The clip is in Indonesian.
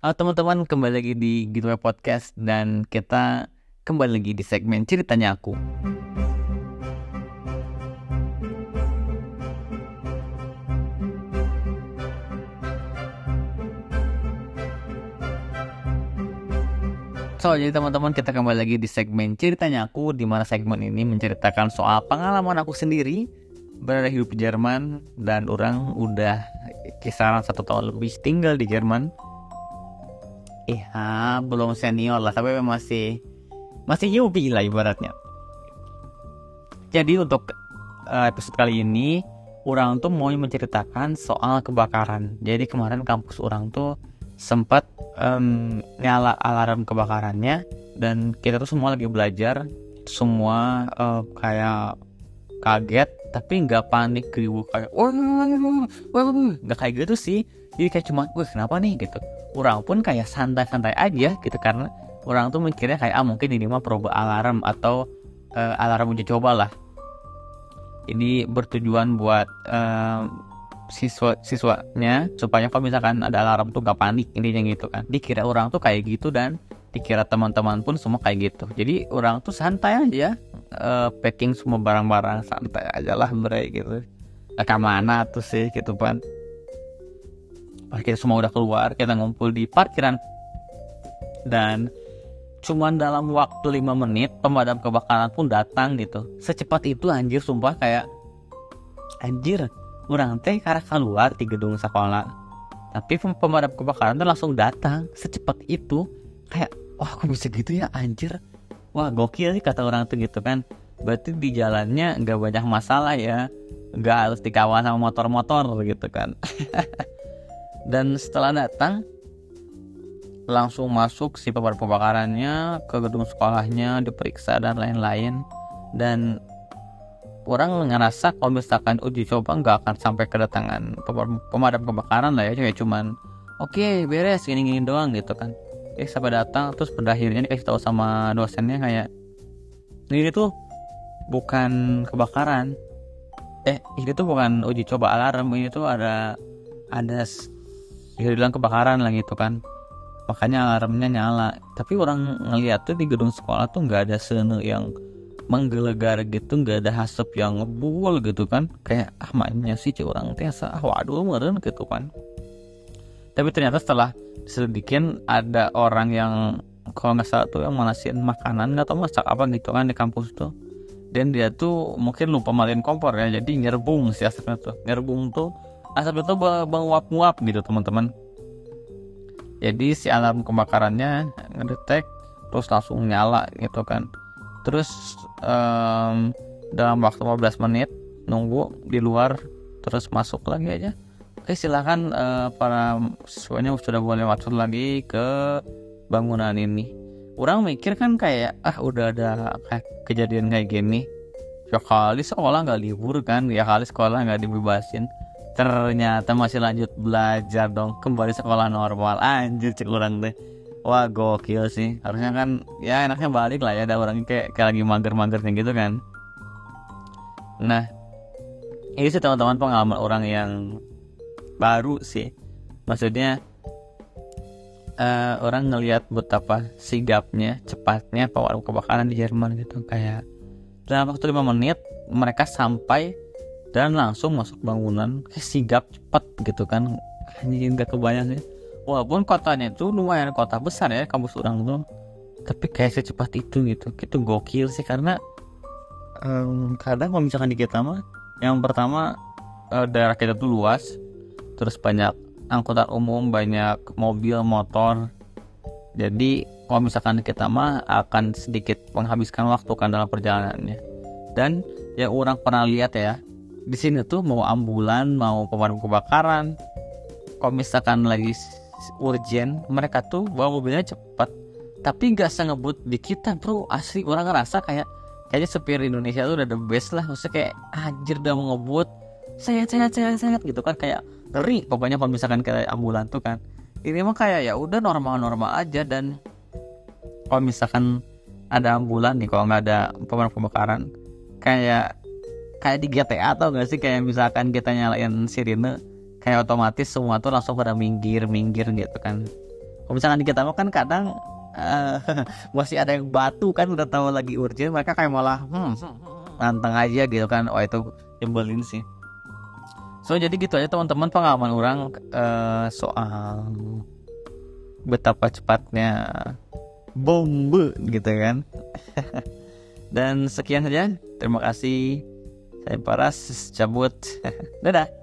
Halo teman-teman, kembali lagi di Gateway Podcast dan kita kembali lagi di segmen ceritanya aku. So, jadi teman-teman kita kembali lagi di segmen ceritanya aku di mana segmen ini menceritakan soal pengalaman aku sendiri berada hidup di Jerman dan orang udah kisaran satu tahun lebih tinggal di Jerman. Iya, belum senior lah, tapi masih masih newbie lah ibaratnya. Jadi untuk uh, episode kali ini, orang tuh mau menceritakan soal kebakaran. Jadi kemarin kampus orang tuh sempat um, nyala alarm kebakarannya dan kita tuh semua lagi belajar semua uh, kayak kaget tapi nggak panik ribu kayak wah nggak kayak gitu sih jadi kayak cuma wah kenapa nih gitu orang pun kayak santai-santai aja gitu karena orang tuh mikirnya kayak ah mungkin ini mah proba alarm atau uh, alarm uji coba lah. Ini bertujuan buat uh, siswa siswanya supaya kalau misalkan ada alarm tuh gak panik intinya gitu kan. Dikira orang tuh kayak gitu dan dikira teman-teman pun semua kayak gitu. Jadi orang tuh santai aja uh, packing semua barang-barang santai aja lah bre gitu. Nah, ke mana tuh sih gitu kan pas kita semua udah keluar kita ngumpul di parkiran. Dan cuman dalam waktu 5 menit pemadam kebakaran pun datang gitu. Secepat itu anjir sumpah kayak anjir orang teh karena keluar di gedung sekolah. Tapi pemadam kebakaran tuh langsung datang. Secepat itu kayak wah kok bisa gitu ya anjir? Wah gokil sih kata orang tuh gitu kan. Berarti di jalannya nggak banyak masalah ya. Nggak harus dikawal sama motor-motor gitu kan dan setelah datang langsung masuk si pemadam kebakarannya ke gedung sekolahnya diperiksa dan lain-lain. Dan orang ngerasa kalau misalkan uji coba nggak akan sampai kedatangan pemadam kebakaran lah ya kayak cuman oke okay, beres gini gini doang gitu kan. Eh sampai datang? Terus pada akhirnya dikasih tahu sama dosennya kayak ini tuh bukan kebakaran. Eh ini tuh bukan uji coba alarm ini tuh ada ada bisa bilang kebakaran lah gitu kan. Makanya alarmnya nyala. Tapi orang ngeliat tuh di gedung sekolah tuh nggak ada sene yang menggelegar gitu nggak ada hasap yang ngebul gitu kan. Kayak ah mainnya sih cewek orang tiasa. Ah waduh meren gitu kan. Tapi ternyata setelah selidikin ada orang yang kalau nggak salah tuh yang manasin makanan tahu masak apa gitu kan di kampus tuh. Dan dia tuh mungkin lupa malin kompor ya jadi nyerbung si asapnya tuh. Nyerbung tuh asap itu menguap-nguap gitu teman-teman. Jadi si alarm kebakarannya ngedetek terus langsung nyala gitu kan. Terus um, dalam waktu 15 menit nunggu di luar terus masuk lagi aja. Oke silahkan uh, para siswanya sudah boleh masuk lagi ke bangunan ini. Orang mikir kan kayak ah udah ada kayak kejadian kayak gini. Ya kali sekolah nggak libur kan ya kali sekolah nggak dibebasin ternyata masih lanjut belajar dong. Kembali sekolah normal. Anjir cek orang deh. Wah gokil sih. Harusnya kan ya enaknya balik lah ya. Ada orang kayak kayak lagi mager-magernya gitu kan. Nah ini sih teman-teman pengalaman orang yang baru sih. Maksudnya uh, orang ngelihat betapa sigapnya cepatnya pemadam kebakaran di Jerman gitu. Kayak dalam waktu lima menit mereka sampai dan langsung masuk bangunan sigap cepat gitu kan. Anjing gak kebayang sih. Walaupun kotanya itu lumayan kota besar ya kampus orang tuh. Tapi kayak secepat itu gitu. Itu gokil sih karena um, kadang kalau misalkan di kita mah yang pertama uh, daerah kita tuh luas. Terus banyak angkutan umum banyak mobil motor. Jadi kalau misalkan kita mah akan sedikit menghabiskan waktu kan dalam perjalanannya. Dan yang orang pernah lihat ya di sini tuh mau ambulan mau pemadam kebakaran. Kalau misalkan lagi urgent mereka tuh bawa mobilnya cepat. Tapi nggak sengebut di kita bro. Asli orang ngerasa kayak kayaknya supir Indonesia tuh udah the best lah. Maksudnya kayak anjir udah mau ngebut. Saya saya saya saya gitu kan. Kayak ngeri pokoknya kalau misalkan kayak ambulan tuh kan. Ini mah kayak ya udah normal-normal aja dan kalau misalkan ada ambulan nih kalau nggak ada pemadam kebakaran kayak kayak di GTA atau nggak sih? Kayak misalkan kita nyalain sirine kayak otomatis semua tuh langsung pada minggir minggir gitu kan. Kalau misalkan di kita kan kadang uh, masih ada yang batu kan udah tahu lagi urgent mereka kayak malah hmm, nantang aja gitu kan. Oh itu nyebelin sih. So jadi gitu aja teman-teman pengalaman orang uh, soal betapa cepatnya bombe gitu kan. Dan sekian saja. Terima kasih saya Paras cabut. Dadah